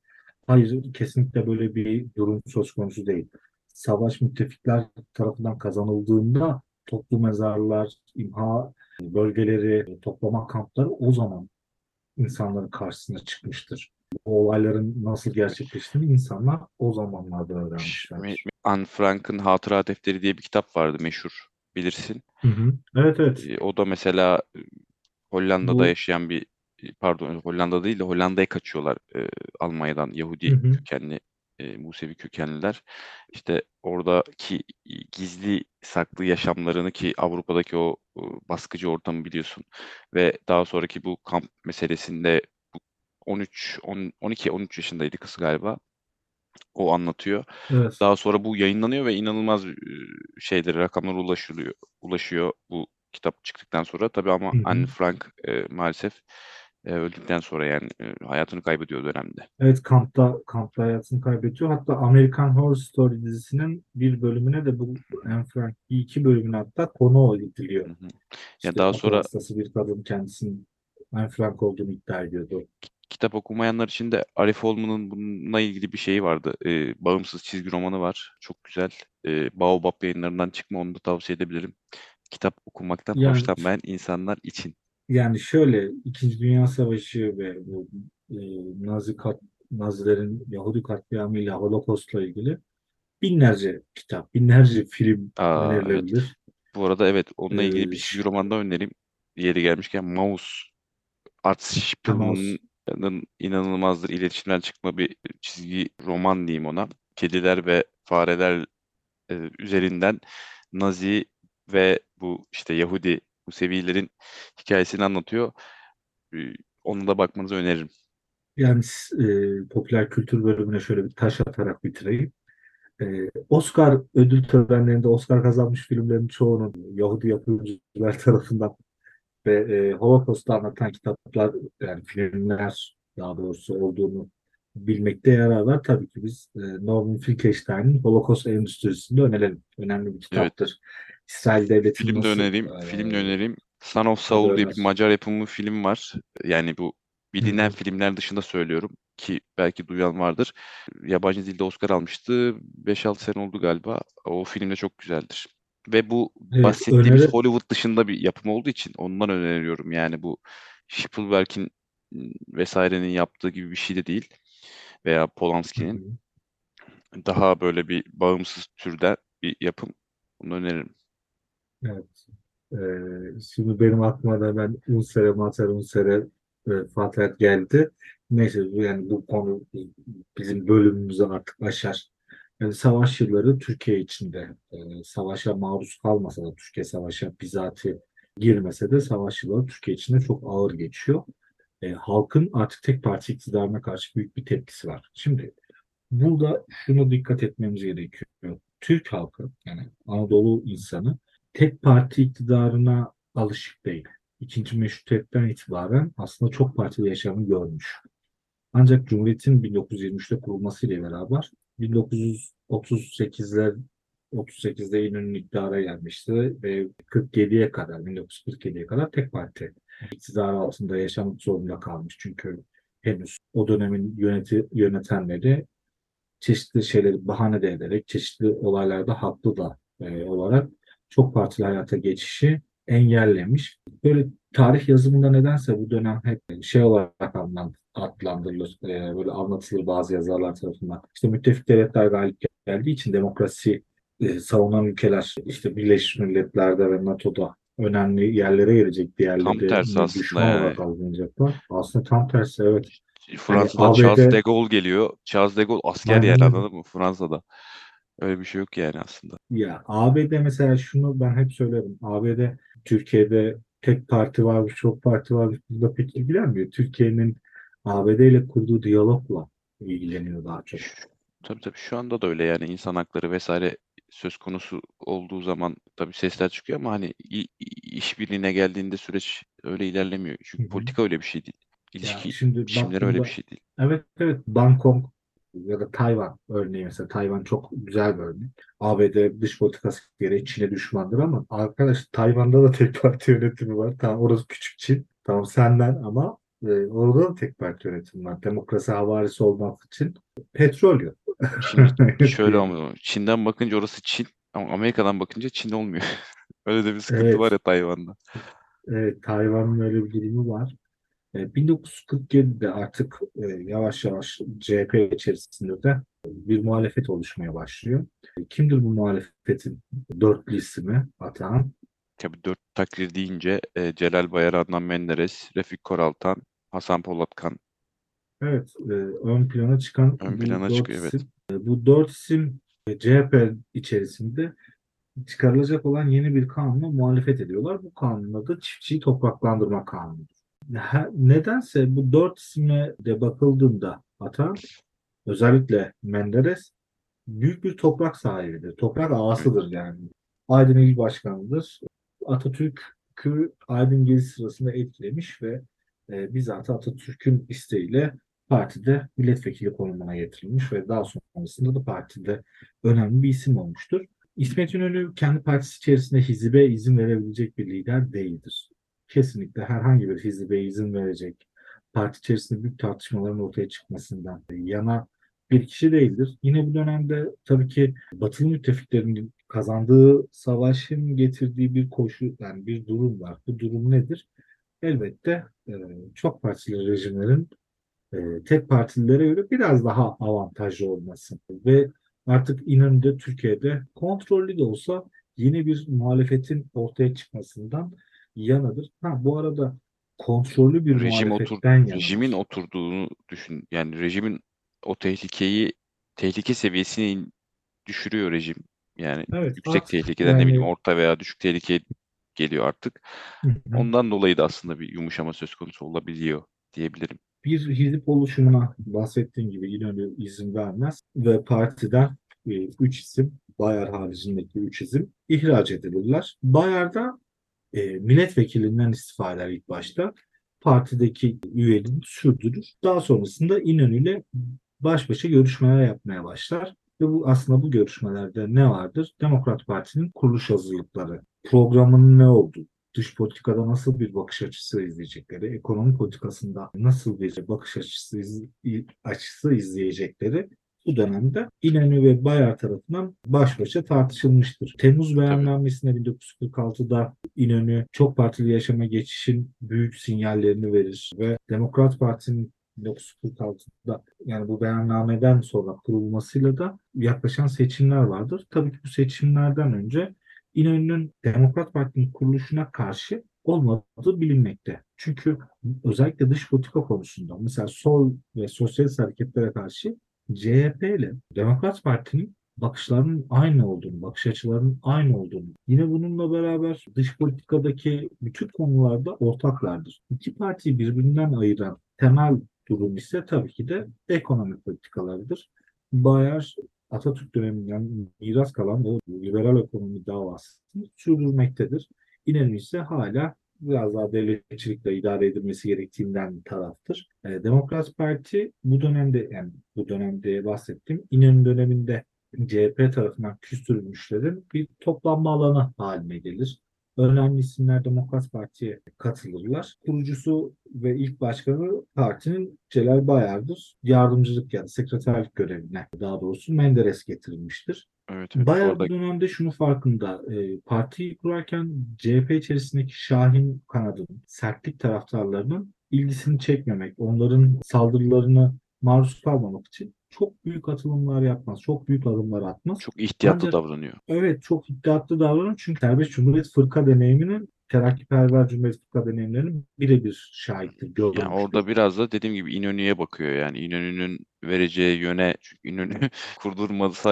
Hayır, kesinlikle böyle bir durum söz konusu değil. Savaş müttefikler tarafından kazanıldığında toplu mezarlar, imha bölgeleri, toplama kampları o zaman insanların karşısına çıkmıştır. Bu olayların nasıl gerçekleştiğini insanlar o zamanlarda öğrenmişlerdir. Anne Frank'ın Hatıra Defteri diye bir kitap vardı meşhur bilirsin. Hı hı. Evet evet. E, O da mesela Hollanda'da Bu yaşayan bir e, pardon Hollanda değil de Hollanda'ya kaçıyorlar e, Almanya'dan hı Yahudi hı. kökenli e, Musevi kökenliler. İşte oradaki gizli saklı yaşamlarını ki Avrupa'daki o e, baskıcı ortamı biliyorsun ve daha sonraki bu kamp meselesinde bu 13 10, 12 13 yaşındaydı kız galiba. O anlatıyor. Evet. Daha sonra bu yayınlanıyor ve inanılmaz şeylere, rakamlara ulaşılıyor, ulaşıyor bu kitap çıktıktan sonra. Tabii ama Hı hı. Anne Frank e, maalesef e, öldükten sonra yani e, hayatını kaybediyor o dönemde. Evet kampta kampta hayatını kaybediyor. Hatta American Horror Story dizisinin bir bölümüne de bu Anne Frank iki bölümüne hatta konu ediliyor. Hı hı. İşte daha akıl sonra- hastası bir kadın kendisinin Anne Frank olduğunu iddia ediyordu. Kitap okumayanlar için de Arif Olman'ın bununla ilgili bir şeyi vardı. E, bağımsız çizgi romanı var. Çok güzel. E, Baobab yayınlarından çıkma onu da tavsiye edebilirim. Kitap okumaktan Yani- hoşlanmayan insanlar için. Yani şöyle İkinci Dünya Savaşı ve bu e, Nazi kat, Nazilerin Yahudi katliamıyla Holocaust'la ilgili binlerce kitap, binlerce film Aa, evet. önerilebilir. Bu arada evet onunla ilgili bir Ee, çizgi roman da önereyim. Yeri gelmişken Mouse Art Mouse. Spiegelman'ın inanılmazdır iletişimden çıkma bir çizgi roman diyeyim ona. Kediler ve fareler e, üzerinden Nazi ve bu işte Yahudi Musevilerin hikayesini anlatıyor. Onu da bakmanızı öneririm. Yani e, popüler kültür bölümüne şöyle bir taş atarak bitireyim. E, Oscar ödül törenlerinde Oscar kazanmış filmlerin çoğunun Yahudi yapımcılar tarafından ve e, Holocaust'u anlatan kitaplar yani filmler daha doğrusu olduğunu bilmekte yarar var. Tabii ki biz e, Norman Finkelstein'in Holocaust Endüstrisi'nde önerelim. Önemli bir kitaptır. İsrail Devleti'nin Film de önereyim. e, Film de önereyim. Son of Saul diye bir. Macar yapımı film var. Yani bu bilinen Hı filmler dışında söylüyorum ki belki duyan vardır. Yabancı dilde Oscar almıştı. 5-6 sene oldu galiba. O film de çok güzeldir. Ve bu Evet, bahsettiğimiz öneri- Hollywood dışında bir yapım olduğu için ondan öneriyorum. Yani bu Spielberg'in vesairenin yaptığı gibi bir şey de değil. Veya Polanski'nin. Daha böyle bir bağımsız türden bir yapım. Bunu öneririm. Evet. Ee, şimdi benim aklıma da hemen Unsere Mater Unsere e, Fatih geldi. Neyse yani bu konu bizim bölümümüzü artık aşar. Yani savaş yılları Türkiye içinde e, savaşa maruz kalmasa da Türkiye savaşa bizatihi girmese de savaş yılları Türkiye içinde çok ağır geçiyor. E, halkın artık tek parti iktidarına karşı büyük bir tepkisi var. Şimdi burada şunu dikkat etmemiz gerekiyor. Türk halkı yani Anadolu insanı tek parti iktidarına alışık değil. İkinci meşrutiyetten itibaren aslında çok partili yaşamı görmüş. Ancak Cumhuriyet'in 1923'te kurulmasıyla beraber 1938'ler 38'de İnönü iktidara gelmişti ve 47'ye kadar 1947'ye kadar tek parti iktidar altında yaşamak zorunda kalmış. Çünkü henüz o dönemin yöneti, yönetenleri çeşitli şeyleri bahane de ederek çeşitli olaylarda haklı da e, olarak çok partili hayata geçişi engellemiş. Böyle tarih yazımında nedense bu dönem hep şey olarak adlan- adlandırılır, e, böyle anlatılır bazı yazarlar tarafından. İşte müttefik devletler galip geldiği için demokrasi e, savunan ülkeler işte Birleşmiş Milletler'de ve NATO'da önemli yerlere gelecek. Diğerleri Tam tersi aslında düşman yani. olarak algılanacaklar. Aslında tam tersi evet. Fransa'dan ABD Charles de Gaulle geliyor. Charles de Gaulle asker Aynen yani öyle. anladın mı? Fransa'da. Öyle bir şey yok yani aslında. Ya ABD mesela şunu ben hep söylerim. ABD Türkiye'de tek parti varmış, çok parti varmış. Burada pek ilgilenmiyor. Türkiye'nin ABD ile kurduğu diyalogla ilgileniyor daha çok. Tabii tabii şu anda da öyle yani insan hakları vesaire söz konusu olduğu zaman tabii sesler çıkıyor ama hani işbirliğine geldiğinde süreç öyle ilerlemiyor. Çünkü hı. politika öyle bir şey değil. İlişki şimdi biçimleri öyle bir şey değil. evet evet Bangkok ya da Tayvan örneği mesela Tayvan çok güzel bir örnek. ABD dış politikası gereği Çin'e düşmandır ama arkadaş Tayvan'da da tek parti yönetimi var. Tamam orası küçük Çin. Tamam senden ama e, orada da tek parti yönetimi var. Demokrasi havarisi olmak için petrol yok. Şimdi şöyle ama Çin'den bakınca orası Çin ama Amerika'dan bakınca Çin olmuyor. Öyle de bir sıkıntı Evet, var ya Tayvan'da. evet Tayvan'ın öyle bir durumu var. E, 1947'de artık e, yavaş yavaş CHP içerisinde de bir muhalefet oluşmaya başlıyor. E, Kimdir bu muhalefetin dörtlü ismi Atahan? Tabii dört takdir deyince e, Celal Bayar, Adnan Menderes, Refik Koraltan, Hasan Polatkan Evet, e, ön plana çıkan ön bu plana dört çıkıyor. Evet. isim. E, bu dört isim e, CHP içerisinde çıkarılacak olan yeni bir kanuna muhalefet ediyorlar. Bu kanun adı çiftçiyi topraklandırma kanunu. Nedense bu dört isime de bakıldığında Atahan özellikle Menderes büyük bir toprak sahibidir. Toprak ağasıdır yani. Aydın İl Başkanı'dır. Atatürk'ü Aydın Gezi sırasında etkilemiş ve e, bizzat Atatürk'ün isteğiyle partide milletvekili konumuna getirilmiş ve daha sonrasında da partide önemli bir isim olmuştur. İsmet İnönü kendi partisi içerisinde hizibe izin verebilecek bir lider değildir. Kesinlikle herhangi bir hizibe izin verecek, parti içerisinde büyük tartışmaların ortaya çıkmasından yana bir kişi değildir. Yine bu dönemde tabii ki Batılı müttefiklerin kazandığı savaşın getirdiği bir koşu, yani bir durum var. Bu durum nedir? Elbette e, çok partili rejimlerin e, tek partililere göre biraz daha avantajlı olması ve artık İnönü'de Türkiye'de kontrollü de olsa yeni bir muhalefetin ortaya çıkmasından yanadır. Ha, bu arada kontrollü bir Rejim otur rejimin oturduğunu düşün. Yani rejimin o tehlikeyi tehlike seviyesini in- düşürüyor rejim. Yani Evet, yüksek artık tehlikeden ne bileyim yani orta veya düşük tehlike geliyor artık. Hı hı. Ondan dolayı da aslında bir yumuşama söz konusu olabiliyor diyebilirim. bir hizip oluşumuna bahsettiğim gibi İnönü izin vermez ve partiden 3 isim, Bayar haricindeki 3 isim ihraç edilirler. Bayar da e, milletvekilinden istifa eder ilk başta. Partideki üyeliğini sürdürür. Daha sonrasında İnönü baş başa görüşmeler yapmaya başlar. Ve bu aslında bu görüşmelerde ne vardır? Demokrat Parti'nin kuruluş hazırlıkları, programının ne olduğu, dış politikada nasıl bir bakış açısı izleyecekleri, ekonomi politikasında nasıl bir bakış açısı, iz- açısı izleyecekleri bu dönemde İnönü ve Bayar tarafından baş başa tartışılmıştır. Temmuz beyannamesinde 1946'da İnönü çok partili yaşama geçişin büyük sinyallerini verir ve Demokrat Parti'nin 1946'da yani bu beyannameden sonra kurulmasıyla da yaklaşan seçimler vardır. Tabii ki bu seçimlerden önce İnönü'nün Demokrat Parti'nin kuruluşuna karşı olmadığı bilinmekte. Çünkü özellikle dış politika konusunda mesela sol ve sosyalist hareketlere karşı CHP ile Demokrat Parti'nin bakışlarının aynı olduğunu, bakış açılarının aynı olduğunu, yine bununla beraber dış politikadaki bütün konularda ortaklardır. İki partiyi birbirinden ayıran temel durum ise tabii ki de ekonomi politikalarıdır. Bayer Atatürk döneminden miras kalan o liberal ekonomi davasını sürdürmektedir. İnönü ise hala biraz daha devletçilikle idare edilmesi gerektiğinden taraftır. E, Demokrat Parti bu dönemde yani bu dönemde bahsettiğim İnönü döneminde CHP tarafından küstürülmüşlerin bir toplanma alanı haline gelir. Önemli isimler Demokrat Parti'ye katılırlar. Kurucusu ve ilk başkanı partinin Celal Bayar'dır. Yardımcılık yani sekreterlik görevine daha doğrusu Menderes getirilmiştir. Evet, evet. Bayar Orada bu dönemde şunu farkında. E, partiyi kurarken CHP içerisindeki Şahin kanadının, sertlik taraftarlarının ilgisini çekmemek, onların saldırılarını maruz kalmamak için çok büyük atılımlar yapmaz, çok büyük adımlar atmaz. çok ihtiyatlı Ancak davranıyor. evet çok iddiatlı davranır çünkü Serbest Cumhuriyet Fırka deneyiminin terakkiperver Cumhuriyet Halk Partisi'nin birebir şahittir. Yani orada biraz da dediğim gibi İnönü'ye bakıyor yani İnönü'nün vereceği yöne çünkü İnönü kurdurmasa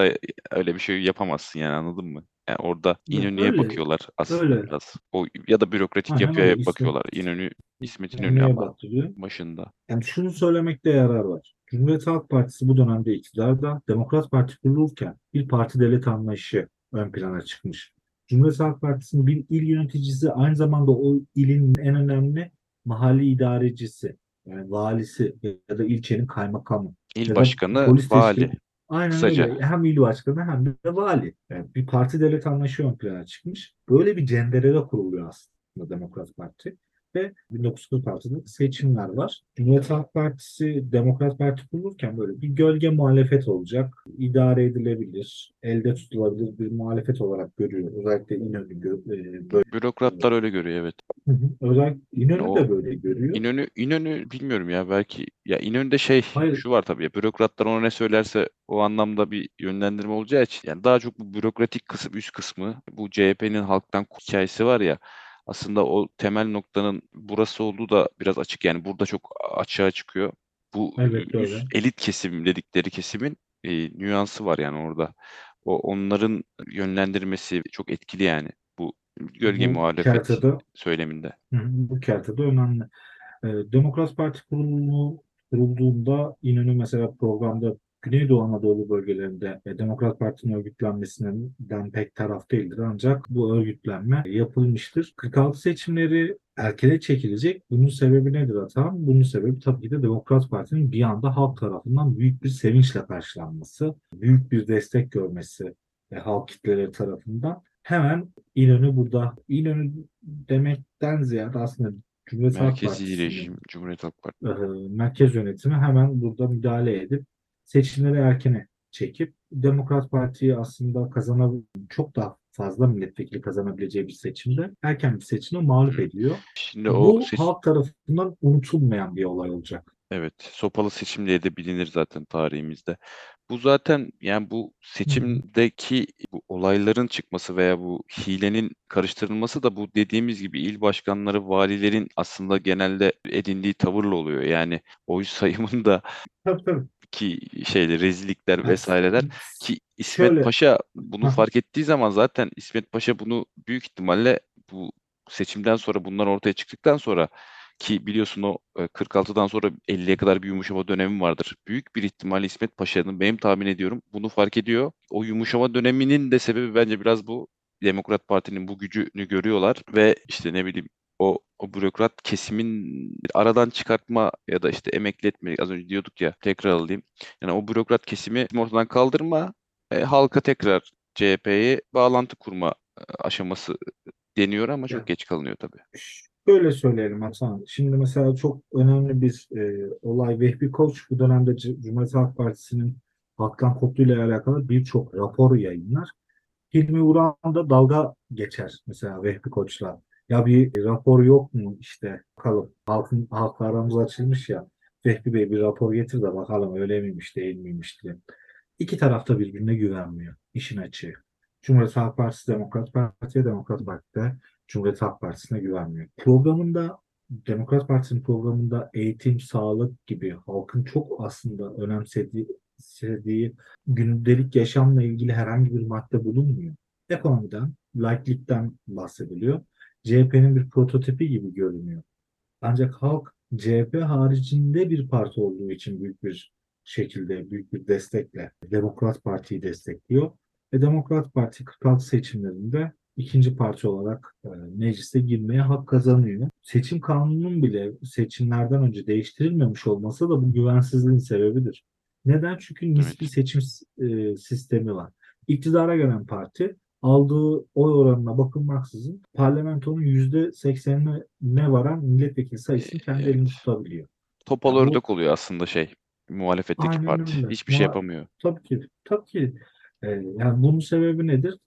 öyle bir şey yapamazsın yani anladın mı? Yani orada İnönü'ye öyle, bakıyorlar aslında öyle. biraz. O ya da bürokratik Aynen yapıya. İsmet- bakıyorlar. İnönü İsmet İnönü ama baktırıyor. başında. Yani şunu söylemekte yarar var. Cumhuriyet Halk Partisi bu dönemde iktidarda, Demokrat Parti kurulurken bir parti devlet anlayışı ön plana çıkmış. Cumhuriyet Halk Partisi'nin bir il yöneticisi aynı zamanda o ilin en önemli mahalli idarecisi, yani valisi ya da ilçenin kaymakamı. İl başkanı, polis vali. teşkil- Aynen Kısaca. öyle. Hem il başkanı hem de vali. Yani bir parti devlet anlayışı ön plana çıkmış. Böyle bir cenderede kuruluyor aslında Demokrat Parti. Ve 1946'da seçimler var. Cumhuriyet Halk Partisi, Demokrat Parti kurulurken böyle bir gölge muhalefet olacak. idare edilebilir, elde tutulabilir bir muhalefet olarak görüyor. Özellikle İnönü gö- e, böyle. Bürokratlar öyle görüyor evet. Hı hı. Özellikle İnönü O- de böyle görüyor. İnönü, İnönü bilmiyorum ya belki ya İnönü'de şey Hayır. şu var tabii ya bürokratlar ona ne söylerse o anlamda bir yönlendirme olacağı için yani daha çok bu bürokratik kısım üst kısmı bu CHP'nin halktan hikayesi var ya aslında o temel noktanın burası olduğu da biraz açık yani burada çok açığa çıkıyor. Bu Evet, öyle. elit kesim dedikleri kesimin e, nüansı var yani orada. O onların yönlendirmesi çok etkili yani bu gölge Bu muhalefet kertede söyleminde. Bu kertede önemli. Ee, Demokrat Parti kurulumu kurulduğunda İnönü mesela programda Güneydoğu Anadolu bölgelerinde Demokrat Parti'nin örgütlenmesinden pek taraf değildir. Ancak bu örgütlenme yapılmıştır. 46 seçimleri erkene çekilecek. Bunun sebebi nedir Atahan? Bunun sebebi tabii ki de Demokrat Parti'nin bir anda halk tarafından büyük bir sevinçle karşılanması, büyük bir destek görmesi e, halk kitleleri tarafından. Hemen İnönü burada, İnönü demekten ziyade aslında Cumhuriyet Halk Merkezi Partisi'nin rejim, Cumhuriyet Halk Partisi. e, merkez yönetimi hemen burada müdahale edip seçimleri erkene çekip Demokrat Parti'yi aslında kazanabil çok daha fazla milletvekili kazanabileceği bir seçimde erken bir seçimde mağlup ediyor. Şimdi o Bu seç- halk tarafından unutulmayan bir olay olacak. evet sopalı seçim diye de bilinir zaten tarihimizde. Bu zaten yani bu seçimdeki bu olayların çıkması veya bu hilenin karıştırılması da bu dediğimiz gibi il başkanları, valilerin aslında genelde edindiği tavırla oluyor. Yani oy sayımında Tabii tabii. Ki şeyler rezillikler vesaireler ki İsmet şöyle- Paşa bunu fark ettiği zaman zaten İsmet Paşa bunu büyük ihtimalle bu seçimden sonra bunlar ortaya çıktıktan sonra ki biliyorsun o e, 46'dan sonra 50'ye kadar bir yumuşama dönemi vardır. Büyük bir ihtimalle İsmet Paşa'nın benim tahmin ediyorum bunu fark ediyor. O yumuşama döneminin de sebebi bence biraz bu Demokrat Parti'nin bu gücünü görüyorlar ve işte ne bileyim o, o bürokrat kesimin aradan çıkartma ya da işte emekli etme az önce diyorduk ya tekrar alayım. Yani o bürokrat kesimi ortadan kaldırma e, halka tekrar CHP'ye bağlantı kurma e, aşaması deniyor ama çok Ya. geç kalınıyor tabii. Şöyle söyleyelim Hasan. Şimdi mesela çok önemli bir e, olay Vehbi Koç bu dönemde Cumhuriyet Halk Partisi'nin halktan koptuğuyla alakalı birçok rapor yayınlar. Hilmi Uran da dalga geçer mesela Vehbi Koç'la. Ya bir rapor yok mu işte bakalım halkın halkla aramız açılmış ya Vehbi Bey bir rapor getir de bakalım öyle miymiş değil miymiş diye. İki tarafta birbirine güvenmiyor işin açığı. Cumhuriyet Halk Partisi Demokrat Parti'ye, Demokrat Parti de Cumhuriyet Halk Partisi'ne güvenmiyor. Programında Demokrat Parti'nin programında eğitim, sağlık gibi halkın çok aslında önemsediği gündelik yaşamla ilgili herhangi bir madde bulunmuyor. Ekonomiden, laiklikten bahsediliyor. CHP'nin bir prototipi gibi görünüyor. Ancak halk CHP haricinde bir parti olduğu için büyük bir şekilde, büyük bir destekle Demokrat Parti'yi destekliyor. Ve Demokrat Parti 46 seçimlerinde ikinci parti olarak e, meclise girmeye hak kazanıyor. Seçim kanununun bile seçimlerden önce değiştirilmemiş olması da bu güvensizliğin sebebidir. Neden? Çünkü nispi seçim e, sistemi var. İktidara gelen parti aldığı oy oranına bakılmaksızın parlamentonun yüzde seksenine varan milletvekili sayısını kendi elinde Evet. tutabiliyor. Topal Ya bu- ördek oluyor aslında şey muhalefetteki Aynen parti. öyle. Hiçbir şey Muha- yapamıyor. Tabii ki, tabii ki. Ee, yani bunun sebebi nedir?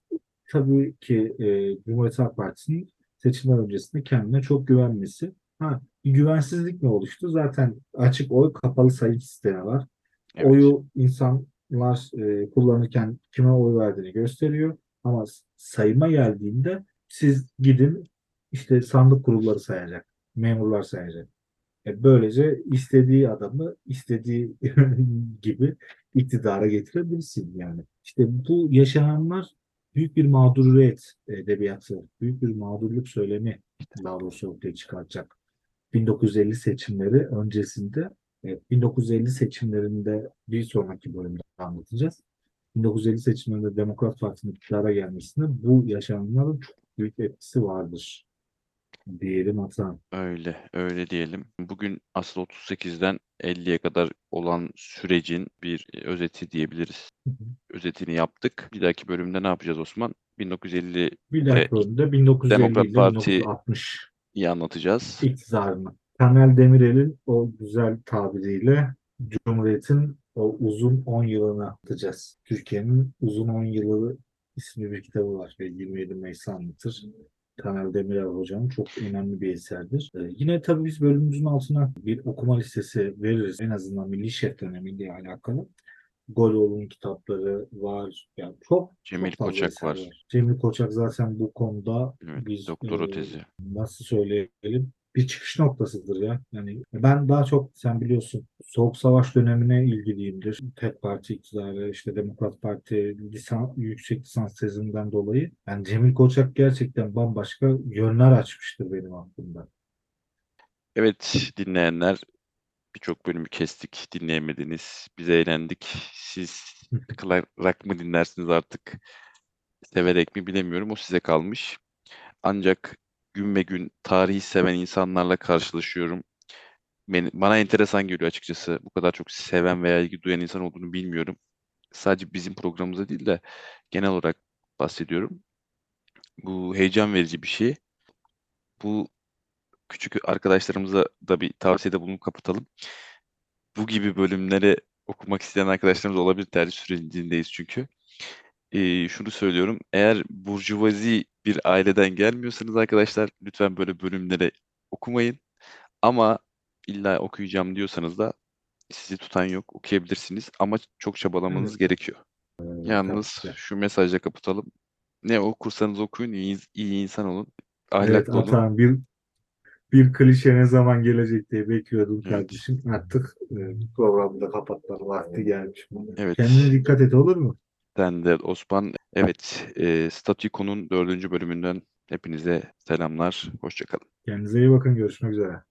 Tabii ki e, Cumhuriyet Halk Partisi'nin seçimler öncesinde kendine çok güvenmesi. Ha, bir güvensizlik mi oluştu? Zaten açık oy kapalı sayım sistemi var. Evet. Oyu insanlar e, kullanırken kime oy verdiğini gösteriyor. Ama sayıma geldiğinde siz gidin işte sandık kurulları sayacak, memurlar sayacak. E, böylece istediği adamı istediği gibi iktidara getirebilirsin yani. İşte bu yaşananlar büyük bir mağduriyet edebiyatı, büyük bir mağdurluk söylemi daha doğrusu ortaya çıkaracak. 1950 seçimleri öncesinde, e, 1950 seçimlerinde bir sonraki bölümde anlatacağız. 1950 seçimlerinde Demokrat Parti'nin iktidara gelmesinde bu yaşananların çok büyük etkisi vardır diyelim Hasan. Öyle, öyle diyelim. Bugün asıl 38'den 50'ye kadar olan sürecin bir e, özeti diyebiliriz. Hı hı. Özetini yaptık. Bir dahaki bölümde ne yapacağız Osman? 1950'yi Bir dahaki bölümde 1950 Demokrat Parti- 1960 anlatacağız. iktidarını. Temel Demirel'in o güzel tabiriyle Cumhuriyet'in o uzun 10 yılını atacağız. Türkiye'nin uzun 10 yılı isimli bir kitabı var ve 27 Mayıs'ı anlatır. Temel Demirel hocam çok önemli bir eserdir. Ee, yine tabii biz bölümümüzün altına bir okuma listesi veririz. En azından Milli Şef dönemiyle alakalı. Goloğlu'nun kitapları var. Yani çok Cemil çok Koçak eser var. Cemil Koçak zaten bu konuda Evet, biz doktora e, tezi. nasıl söyleyelim bir çıkış noktasıdır ya. Yani ben daha çok sen biliyorsun Soğuk Savaş dönemine ilgiliyimdir. Tek parti iktidarı işte Demokrat Parti lisan, yüksek lisans tezinden dolayı. Yani Cemil Koçak gerçekten bambaşka yönler açmıştır benim aklımda. Evet dinleyenler birçok bölümü kestik, dinleyemediniz. Biz eğlendik. Siz sıkılarak mı dinlersiniz artık? Severek mi bilemiyorum. O size kalmış. Ancak gün ve gün tarihi seven insanlarla karşılaşıyorum. Beni, bana enteresan geliyor açıkçası. Bu kadar çok seven veya ilgi duyan insan olduğunu bilmiyorum. Sadece bizim programımızda değil de genel olarak bahsediyorum. Bu heyecan verici bir şey. Bu küçük arkadaşlarımıza da bir tavsiyede bulunup kapatalım. Bu gibi bölümleri okumak isteyen arkadaşlarımız olabilir. Tercih sürecindeyiz çünkü. Ee, şunu söylüyorum. Eğer burjuvazi bir aileden gelmiyorsanız arkadaşlar lütfen böyle bölümleri okumayın. Ama illa okuyacağım diyorsanız da sizi tutan yok. Okuyabilirsiniz ama çok çabalamanız gerekiyor. Yalnız tabii şu mesajla kapatalım. Ne okursanız okuyun, iyi, iyi insan olun, Evet ahlaklı olun. Atan bir bir klişe ne zaman gelecek diye bekliyordum Evet. kardeşim. Artık e, programı da kapatma vakti gelmiş. Evet. Kendine dikkat et olur mu? Sen de Osman. Evet, e, Statiko'nun dördüncü bölümünden hepinize selamlar. Hoşçakalın. Kendinize iyi bakın. Görüşmek üzere.